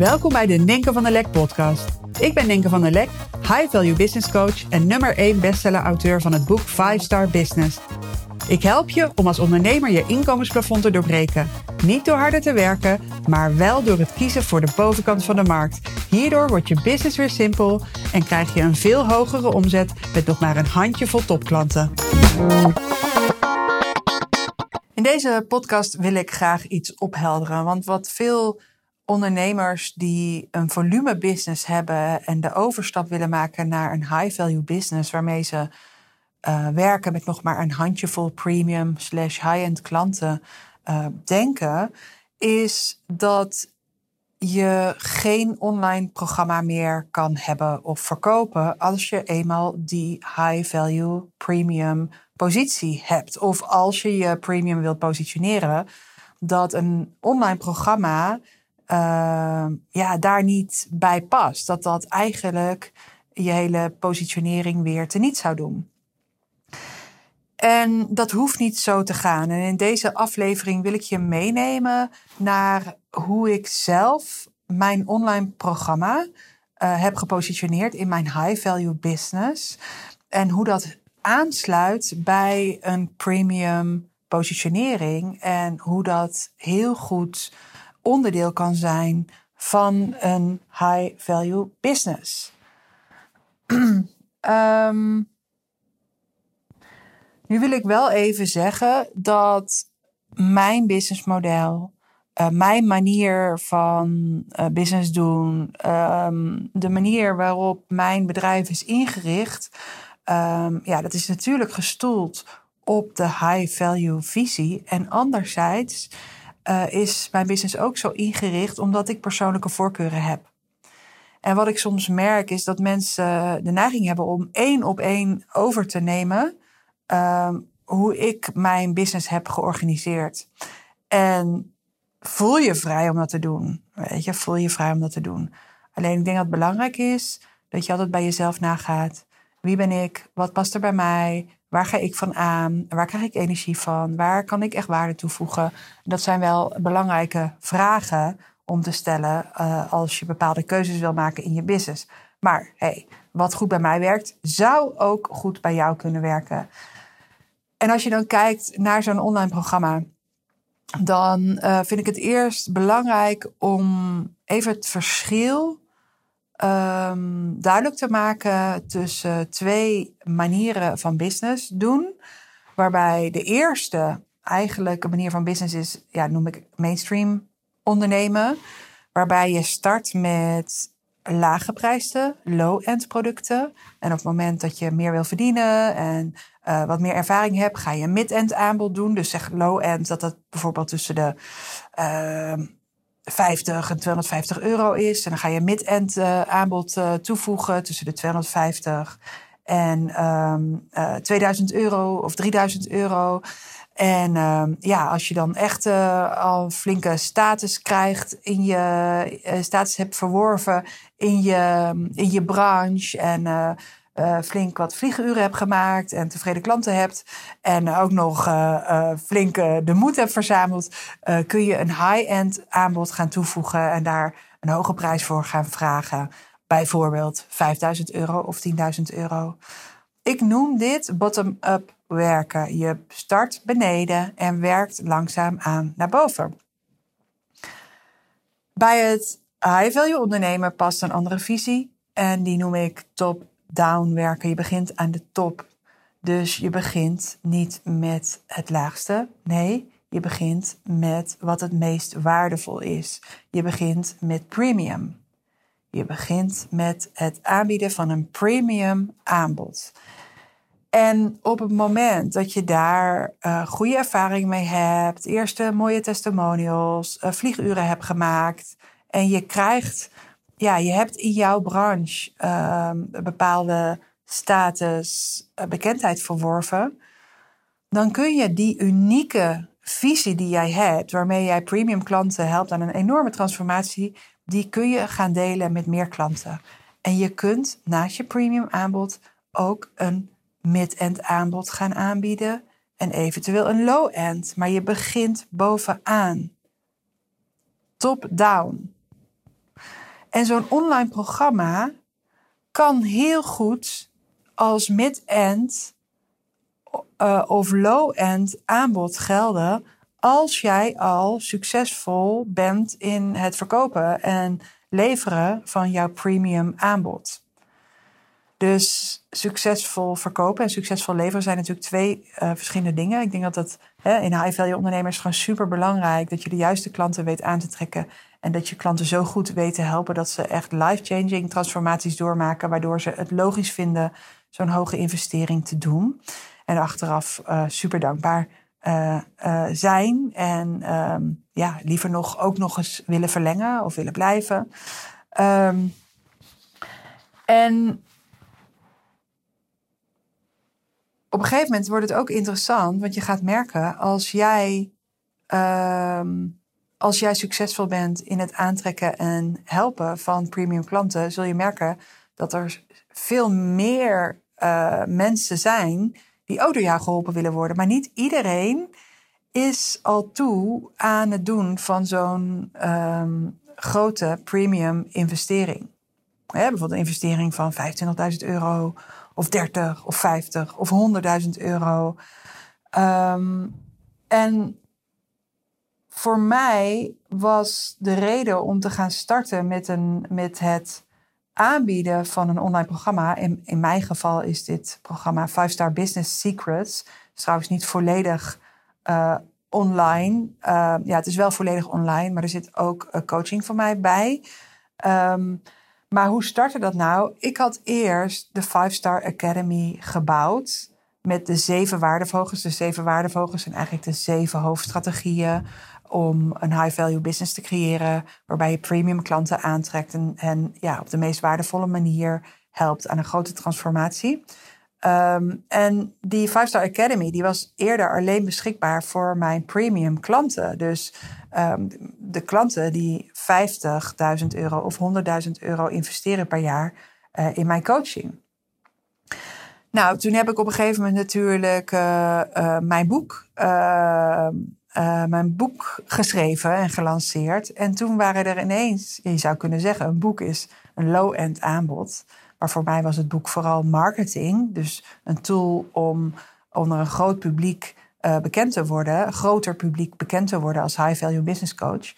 Welkom bij de Ninken van der Lek podcast. Ik ben Ninken van der Lek, high value business coach en nummer 1 bestseller auteur van het boek 5 Star Business. Ik help je om als ondernemer je inkomensplafond te doorbreken. Niet door harder te werken, maar wel door het kiezen voor de bovenkant van de markt. Hierdoor wordt je business weer simpel en krijg je een veel hogere omzet met nog maar een handjevol topklanten. In deze podcast wil ik graag iets ophelderen. Want wat veel ondernemers die een volume business hebben en de overstap willen maken naar een high value business, waarmee ze uh, werken met nog maar een handjevol premium slash high-end klanten, uh, denken, is dat je geen online programma meer kan hebben of verkopen als je eenmaal die high value premium positie hebt. Of als je je premium wilt positioneren, dat een online programma uh, ja, daar niet bij past. Dat dat eigenlijk je hele positionering weer teniet zou doen. En dat hoeft niet zo te gaan. En in deze aflevering wil ik je meenemen naar hoe ik zelf mijn online programma uh, heb gepositioneerd in mijn high value business. En hoe dat aansluit bij een premium positionering. En hoe dat heel goed onderdeel kan zijn van een high value business. um, nu wil ik wel even zeggen dat mijn businessmodel, uh, mijn manier van uh, business doen, um, de manier waarop mijn bedrijf is ingericht, um, ja, dat is natuurlijk gestoeld op de high value visie. En anderzijds uh, is mijn business ook zo ingericht omdat ik persoonlijke voorkeuren heb. En wat ik soms merk is dat mensen de neiging hebben om één op één over te nemen uh, hoe ik mijn business heb georganiseerd. En voel je vrij om dat te doen. Weet je, voel je vrij om dat te doen. Alleen ik denk dat het belangrijk is dat je altijd bij jezelf nagaat. Wie ben ik? Wat past er bij mij? Waar ga ik van aan? Waar krijg ik energie van? Waar kan ik echt waarde toevoegen? Dat zijn wel belangrijke vragen om te stellen uh, als je bepaalde keuzes wil maken in je business. Maar hey, wat goed bij mij werkt, zou ook goed bij jou kunnen werken. En als je dan kijkt naar zo'n online programma, dan uh, vind ik het eerst belangrijk om even het verschil um, duidelijk te maken tussen twee manieren van business doen. Waarbij de eerste eigenlijk een manier van business is, ja, noem ik mainstream ondernemen. Waarbij je start met laaggeprijsde, low-end producten. En op het moment dat je meer wil verdienen en uh, wat meer ervaring hebt, ga je een mid-end aanbod doen. Dus zeg low-end, dat dat bijvoorbeeld tussen de uh, 50 en 250 euro is. En dan ga je mid-end uh, aanbod uh, toevoegen tussen de 250 en um, 2000 euro of 3000 euro. En uh, ja, als je dan echt al flinke status krijgt in je status hebt verworven in je, in je branche en uh, flink wat vlieguren hebt gemaakt en tevreden klanten hebt en ook nog uh, flink de moed hebt verzameld, kun je een high-end aanbod gaan toevoegen en daar een hoge prijs voor gaan vragen. Bijvoorbeeld 5000 euro of 10.000 euro. Ik noem dit bottom-up werken. Je start beneden en werkt langzaam aan naar boven. Bij het high-value ondernemen past een andere visie en die noem ik top down werken. Je begint aan de top. Dus je begint niet met het laagste. Nee, je begint met wat het meest waardevol is. Je begint met premium. Je begint met het aanbieden van een premium aanbod. En op het moment dat je daar uh, goede ervaring mee hebt, eerste mooie testimonials, uh, vlieguren hebt gemaakt en je krijgt ja, je hebt in jouw branche uh, een bepaalde status, uh, bekendheid verworven. Dan kun je die unieke visie die jij hebt, waarmee jij premium klanten helpt aan een enorme transformatie, die kun je gaan delen met meer klanten. En je kunt naast je premium aanbod ook een mid-end aanbod gaan aanbieden en eventueel een low-end. Maar je begint bovenaan. Top-down. En zo'n online programma kan heel goed als mid-end uh, of low-end aanbod gelden als jij al succesvol bent in het verkopen en leveren van jouw premium aanbod. Dus succesvol verkopen en succesvol leveren zijn natuurlijk twee uh, verschillende dingen. Ik denk dat dat hè, in high-value ondernemers gewoon super belangrijk dat je de juiste klanten weet aan te trekken. En dat je klanten zo goed weet te helpen dat ze echt life-changing transformaties doormaken, waardoor ze het logisch vinden zo'n hoge investering te doen. En achteraf uh, super dankbaar uh, zijn. En um, ja, liever nog ook nog eens willen verlengen of willen blijven. Um, en op een gegeven moment wordt het ook interessant, want je gaat merken als jij, um, als jij succesvol bent in het aantrekken en helpen van premium klanten, zul je merken dat er veel meer uh, mensen zijn die ook door jou geholpen willen worden. Maar niet iedereen is al toe aan het doen van zo'n um, grote premium investering. Bijvoorbeeld een investering van 25.000 euro of 30 of 50 of 100.000 euro. Um, en voor mij was de reden om te gaan starten met, een, met het aanbieden van een online programma. In, in mijn geval is dit programma 5 Star Business Secrets. is trouwens niet volledig uh, online. Uh, ja, het is wel volledig online, maar er zit ook uh, coaching van mij bij. Um, maar hoe startte dat nou? Ik had eerst de Five Star Academy gebouwd met de zeven waardevogels. De zeven waardevogels zijn eigenlijk de zeven hoofdstrategieën om een high-value business te creëren, waarbij je premium klanten aantrekt en, en ja, op de meest waardevolle manier helpt aan een grote transformatie. Um, en die Five Star Academy die was eerder alleen beschikbaar voor mijn premium klanten. Dus um, de klanten die 50.000 euro of 100.000 euro investeren per jaar uh, in mijn coaching. Nou, toen heb ik op een gegeven moment natuurlijk uh, uh, mijn boek. Mijn boek geschreven en gelanceerd. En toen waren er ineens, je zou kunnen zeggen, een boek is een low-end aanbod. Maar voor mij was het boek vooral marketing. Dus een tool om onder een groot publiek uh, bekend te worden, groter publiek bekend te worden als high-value business coach.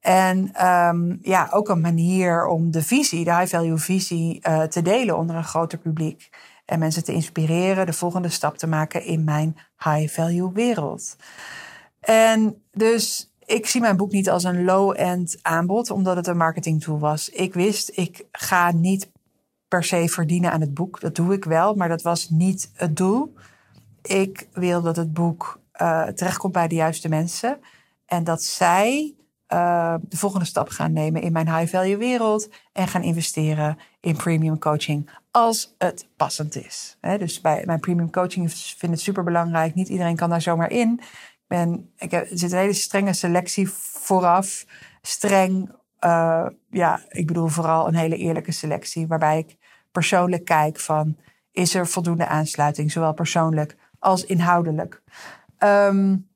En um, ja, ook een manier om de visie, de high-value visie, uh, te delen onder een groter publiek. En mensen te inspireren de volgende stap te maken in mijn high-value wereld. En dus ik zie mijn boek niet als een low-end aanbod, omdat het een marketing tool was. Ik wist, ik ga niet per se verdienen aan het boek. Dat doe ik wel, maar dat was niet het doel. Ik wil dat het boek uh, terechtkomt bij de juiste mensen. En dat zij uh, de volgende stap gaan nemen in mijn high-value wereld. En gaan investeren in premium coaching als het passend is. dus bij mijn premium coaching vind ik het super belangrijk. Niet iedereen kan daar zomaar in. Ben, ik heb, zit een hele strenge selectie vooraf. Streng, uh, ja, ik bedoel vooral een hele eerlijke selectie. Waarbij ik persoonlijk kijk van is er voldoende aansluiting, zowel persoonlijk als inhoudelijk. Um,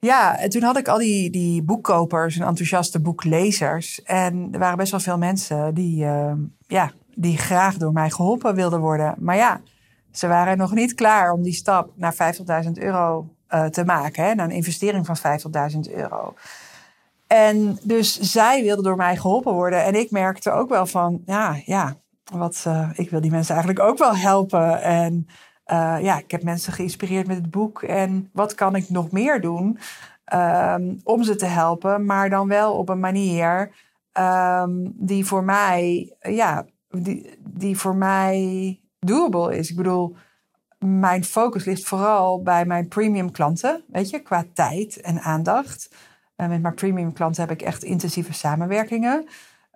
ja, en toen had ik al die, die boekkopers en enthousiaste boeklezers. En er waren best wel veel mensen die, uh, ja, die graag door mij geholpen wilden worden. Maar ja, ze waren nog niet klaar om die stap naar 50.000 euro uh, te maken. Hè, naar een investering van 50.000 euro. En dus zij wilde door mij geholpen worden. En ik merkte ook wel van, ja, ja, wat, uh, ik wil die mensen eigenlijk ook wel helpen. En uh, ja, ik heb mensen geïnspireerd met het boek. En wat kan ik nog meer doen um, om ze te helpen? Maar dan wel op een manier um, die voor mij, ja, die, die voor mij doable is. Ik bedoel, mijn focus ligt vooral bij mijn premium klanten, weet je, qua tijd en aandacht. Uh, met mijn premium klanten heb ik echt intensieve samenwerkingen.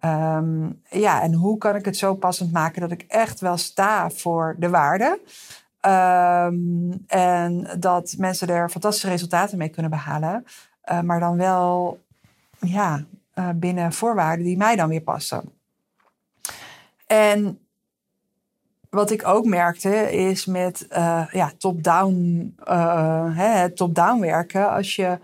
Um, ja, en hoe kan ik het zo passend maken dat ik echt wel sta voor de waarde? Um, en dat mensen er fantastische resultaten mee kunnen behalen. Uh, maar dan wel ja, uh, binnen voorwaarden die mij dan weer passen. En wat ik ook merkte is met uh, ja, top-down top werken. Als je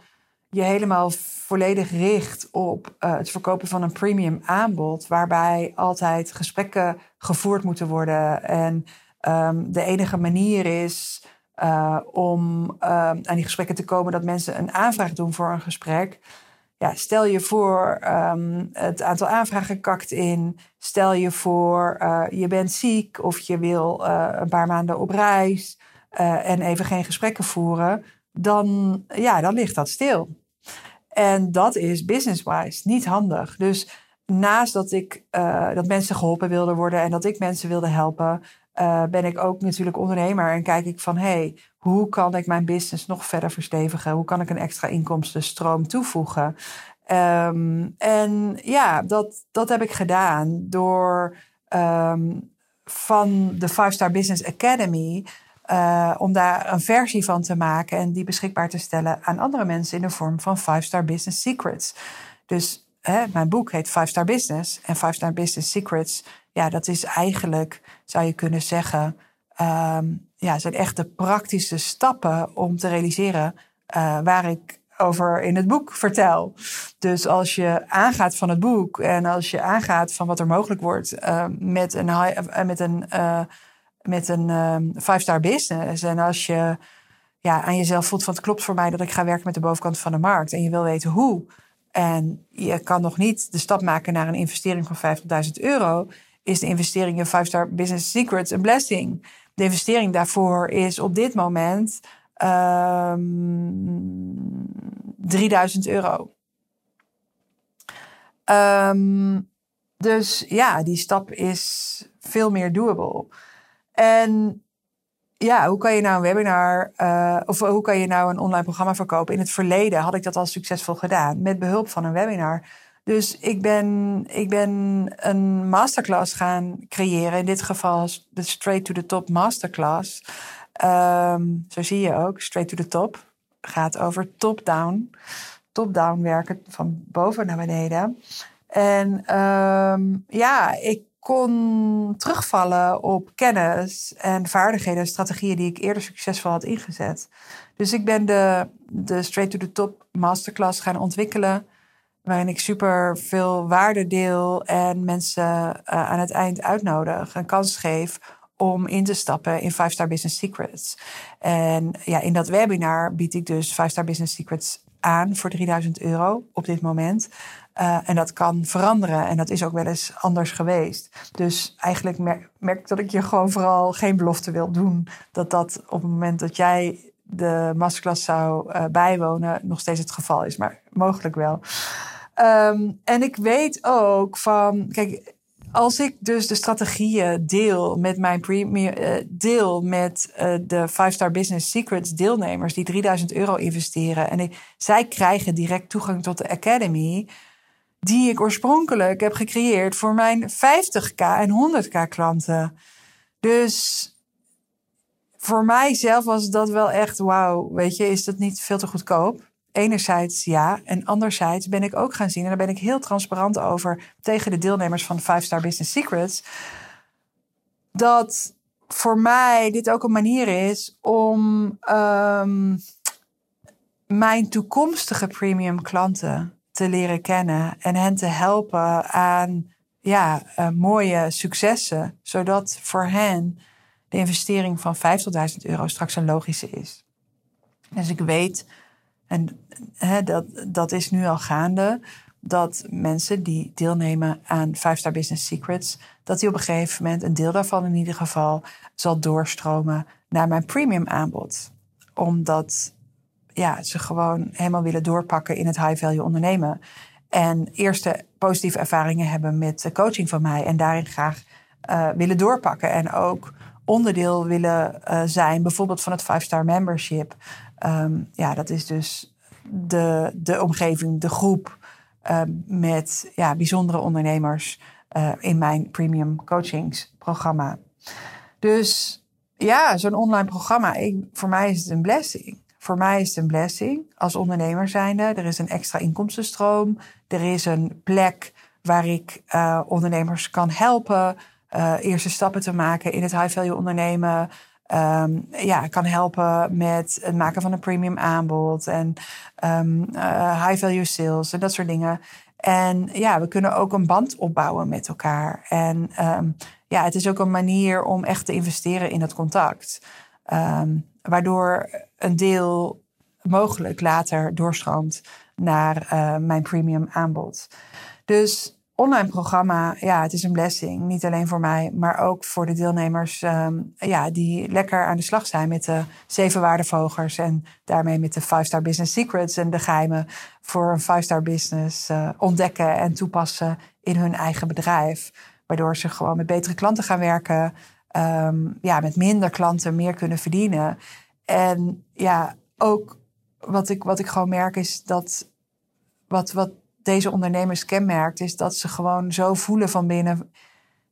je helemaal volledig richt op uh, het verkopen van een premium aanbod, waarbij altijd gesprekken gevoerd moeten worden. En um, de enige manier is uh, om uh, aan die gesprekken te komen dat mensen een aanvraag doen voor een gesprek. Ja, stel je voor, um, het aantal aanvragen kakt in. Stel je voor, uh, je bent ziek of je wil een paar maanden op reis en even geen gesprekken voeren. Dan, ja, dan ligt dat stil. En dat is business-wise niet handig. Dus naast dat ik dat mensen geholpen wilden worden en dat ik mensen wilde helpen, uh, ben ik ook natuurlijk ondernemer en kijk ik van hey, hoe kan ik mijn business nog verder verstevigen? Hoe kan ik een extra inkomstenstroom toevoegen? Um, en ja, dat, dat heb ik gedaan door um, van de Five Star Business Academy uh, om daar een versie van te maken en die beschikbaar te stellen aan andere mensen in de vorm van Five Star Business Secrets. Dus hè, mijn boek heet Five Star Business en Five Star Business Secrets. Ja, dat is eigenlijk, zou je kunnen zeggen, um, ja, zijn echt de praktische stappen om te realiseren uh, waar ik over in het boek vertel. Dus als je aangaat van het boek en als je aangaat van wat er mogelijk wordt uh, met een, high, met een uh, met een um, five-star business. En als je ja, aan jezelf voelt van het klopt voor mij dat ik ga werken met de bovenkant van de markt. En je wil weten hoe. En je kan nog niet de stap maken naar een investering van 50.000 euro. Is de investering in five-star business secrets een blessing. De investering daarvoor is op dit moment um, 3000 euro. Um, dus ja, die stap is veel meer doable. En ja, hoe kan je nou een webinar uh, of hoe kan je nou een online programma verkopen? In het verleden had ik dat al succesvol gedaan met behulp van een webinar. Dus ik ben, ik ben een masterclass gaan creëren. In dit geval de Straight to the Top Masterclass. Um, zo zie je ook, Straight to the Top. Gaat over top-down. Top-down werken van boven naar beneden. En um, ja, ik kon terugvallen op kennis en vaardigheden en strategieën die ik eerder succesvol had ingezet. Dus ik ben de, de Straight to the Top Masterclass gaan ontwikkelen, waarin ik super veel waarde deel en mensen uh, aan het eind uitnodig, een kans geef om in te stappen in 5-Star Business Secrets. En ja, in dat webinar bied ik dus 5-Star Business Secrets aan voor 3000 euro op dit moment. Uh, en dat kan veranderen. En dat is ook wel eens anders geweest. Dus eigenlijk merk, dat ik je gewoon vooral geen belofte wil doen. Dat dat op het moment dat jij de masterclass zou uh, bijwonen, nog steeds het geval is. Maar mogelijk wel. Um, en ik weet ook van, kijk, als ik dus de strategieën deel met mijn premier, uh, deel met uh, de 5-star business secrets deelnemers die 3000 euro investeren en ik, zij krijgen direct toegang tot de academy, die ik oorspronkelijk heb gecreëerd voor mijn 50k en 100k klanten. Dus voor mijzelf was dat wel echt wauw, weet je, is dat niet veel te goedkoop? Enerzijds ja, en anderzijds ben ik ook gaan zien, en daar ben ik heel transparant over tegen de deelnemers van 5 Star Business Secrets, dat voor mij dit ook een manier is om um, mijn toekomstige premium klanten te leren kennen en hen te helpen aan ja, uh, mooie successen, zodat voor hen de investering van 50.000 euro straks een logische is. Dus ik weet, en hè, dat, dat is nu al gaande, dat mensen die deelnemen aan 5 Star Business Secrets, dat die op een gegeven moment, een deel daarvan in ieder geval, zal doorstromen naar mijn premium aanbod. Omdat ja, ze gewoon helemaal willen doorpakken in het high value ondernemen. En eerste positieve ervaringen hebben met coaching van mij. En daarin graag uh, willen doorpakken. En ook onderdeel willen uh, zijn, bijvoorbeeld van het 5-star membership. Um, ja, dat is dus de, de omgeving, de groep uh, met ja, bijzondere ondernemers in mijn premium coachingsprogramma. Dus ja, zo'n online programma, ik, voor mij is het een blessing. Voor mij is het een blessing als ondernemer zijnde. Er is een extra inkomstenstroom. Er is een plek waar ik uh, ondernemers kan helpen. Uh, eerste stappen te maken in het high value ondernemen. Um, ja, kan helpen met het maken van een premium aanbod en um, uh, high value sales en dat soort dingen. En ja, we kunnen ook een band opbouwen met elkaar. En um, ja, het is ook een manier om echt te investeren in het contact. waardoor een deel mogelijk later doorstroomt naar uh, mijn premium aanbod. Dus online programma, ja, het is een blessing. Niet alleen voor mij, maar ook voor de deelnemers um, ja, die lekker aan de slag zijn met de zeven waardevogers en daarmee met de 5-star business secrets en de geheimen voor een 5-star business uh, ontdekken en toepassen in hun eigen bedrijf. Waardoor ze gewoon met betere klanten gaan werken, um, ja, met minder klanten meer kunnen verdienen. En ja, ook wat ik, wat ik gewoon merk is dat wat, wat deze ondernemers kenmerkt, is dat ze gewoon zo voelen van binnen.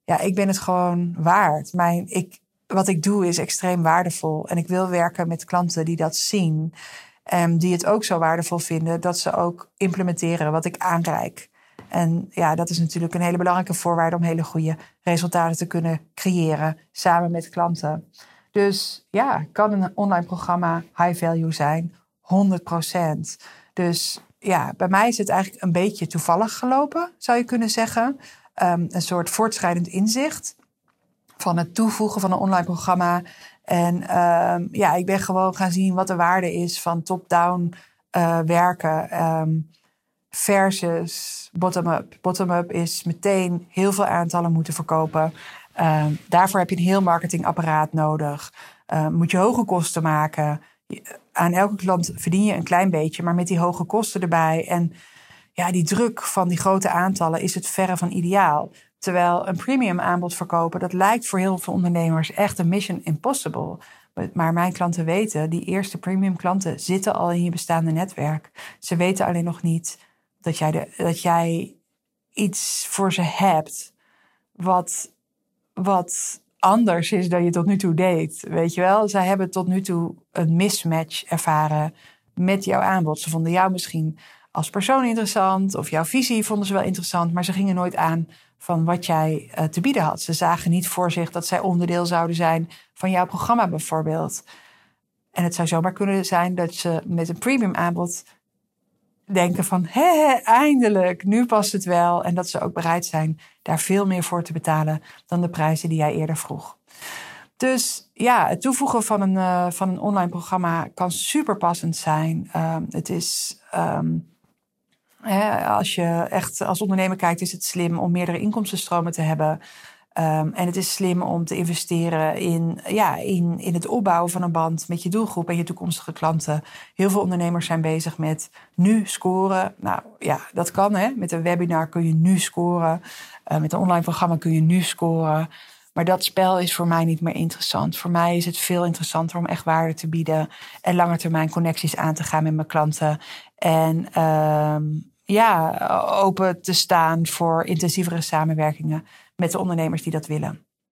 Ja, ik ben het gewoon waard. Mijn, ik, wat ik doe is extreem waardevol. En ik wil werken met klanten die dat zien. En die het ook zo waardevol vinden dat ze ook implementeren wat ik aanreik. En ja, dat is natuurlijk een hele belangrijke voorwaarde om hele goede resultaten te kunnen creëren samen met klanten. Dus ja, kan een online programma high value zijn? 100%. Dus ja, bij mij is het eigenlijk een beetje toevallig gelopen, zou je kunnen zeggen. Um, een soort voortschrijdend inzicht van het toevoegen van een online programma. En um, ja, ik ben gewoon gaan zien wat de waarde is van top-down uh, werken um, versus bottom-up. Bottom-up is meteen heel veel aantallen moeten verkopen. daarvoor heb je een heel marketingapparaat nodig. moet je hoge kosten maken aan elke klant verdien je een klein beetje, maar met die hoge kosten erbij en ja, die druk van die grote aantallen is het verre van ideaal. Terwijl een premium aanbod verkopen, dat lijkt voor heel veel ondernemers echt een mission impossible. Maar mijn klanten weten, die eerste premium klanten zitten al in je bestaande netwerk. Ze weten alleen nog niet dat jij, dat jij iets voor ze hebt wat, wat anders is dan je tot nu toe deed. Weet je wel? Zij hebben tot nu toe een mismatch ervaren met jouw aanbod. Ze vonden jou misschien als persoon interessant of jouw visie vonden ze wel interessant, maar ze gingen nooit aan van wat jij uh, te bieden had. Ze zagen niet voor zich dat zij onderdeel zouden zijn van jouw programma bijvoorbeeld. En het zou zomaar kunnen zijn dat ze met een premium aanbod denken van hé, eindelijk, nu past het wel. En dat ze ook bereid zijn daar veel meer voor te betalen dan de prijzen die jij eerder vroeg. Dus ja, het toevoegen van een, uh, van een online programma kan super passend zijn. Uh, het is, um, hè, als je echt als ondernemer kijkt, is het slim om meerdere inkomstenstromen te hebben. Um, en het is slim om te investeren in, ja, in, in het opbouwen van een band met je doelgroep en je toekomstige klanten. Heel veel ondernemers zijn bezig met nu scoren. Nou ja, dat kan hè. Met een webinar kun je nu scoren. Uh, met een online programma kun je nu scoren. Maar dat spel is voor mij niet meer interessant. Voor mij is het veel interessanter om echt waarde te bieden en lange termijn connecties aan te gaan met mijn klanten. En um, ja, open te staan voor intensievere samenwerkingen met de ondernemers die dat willen.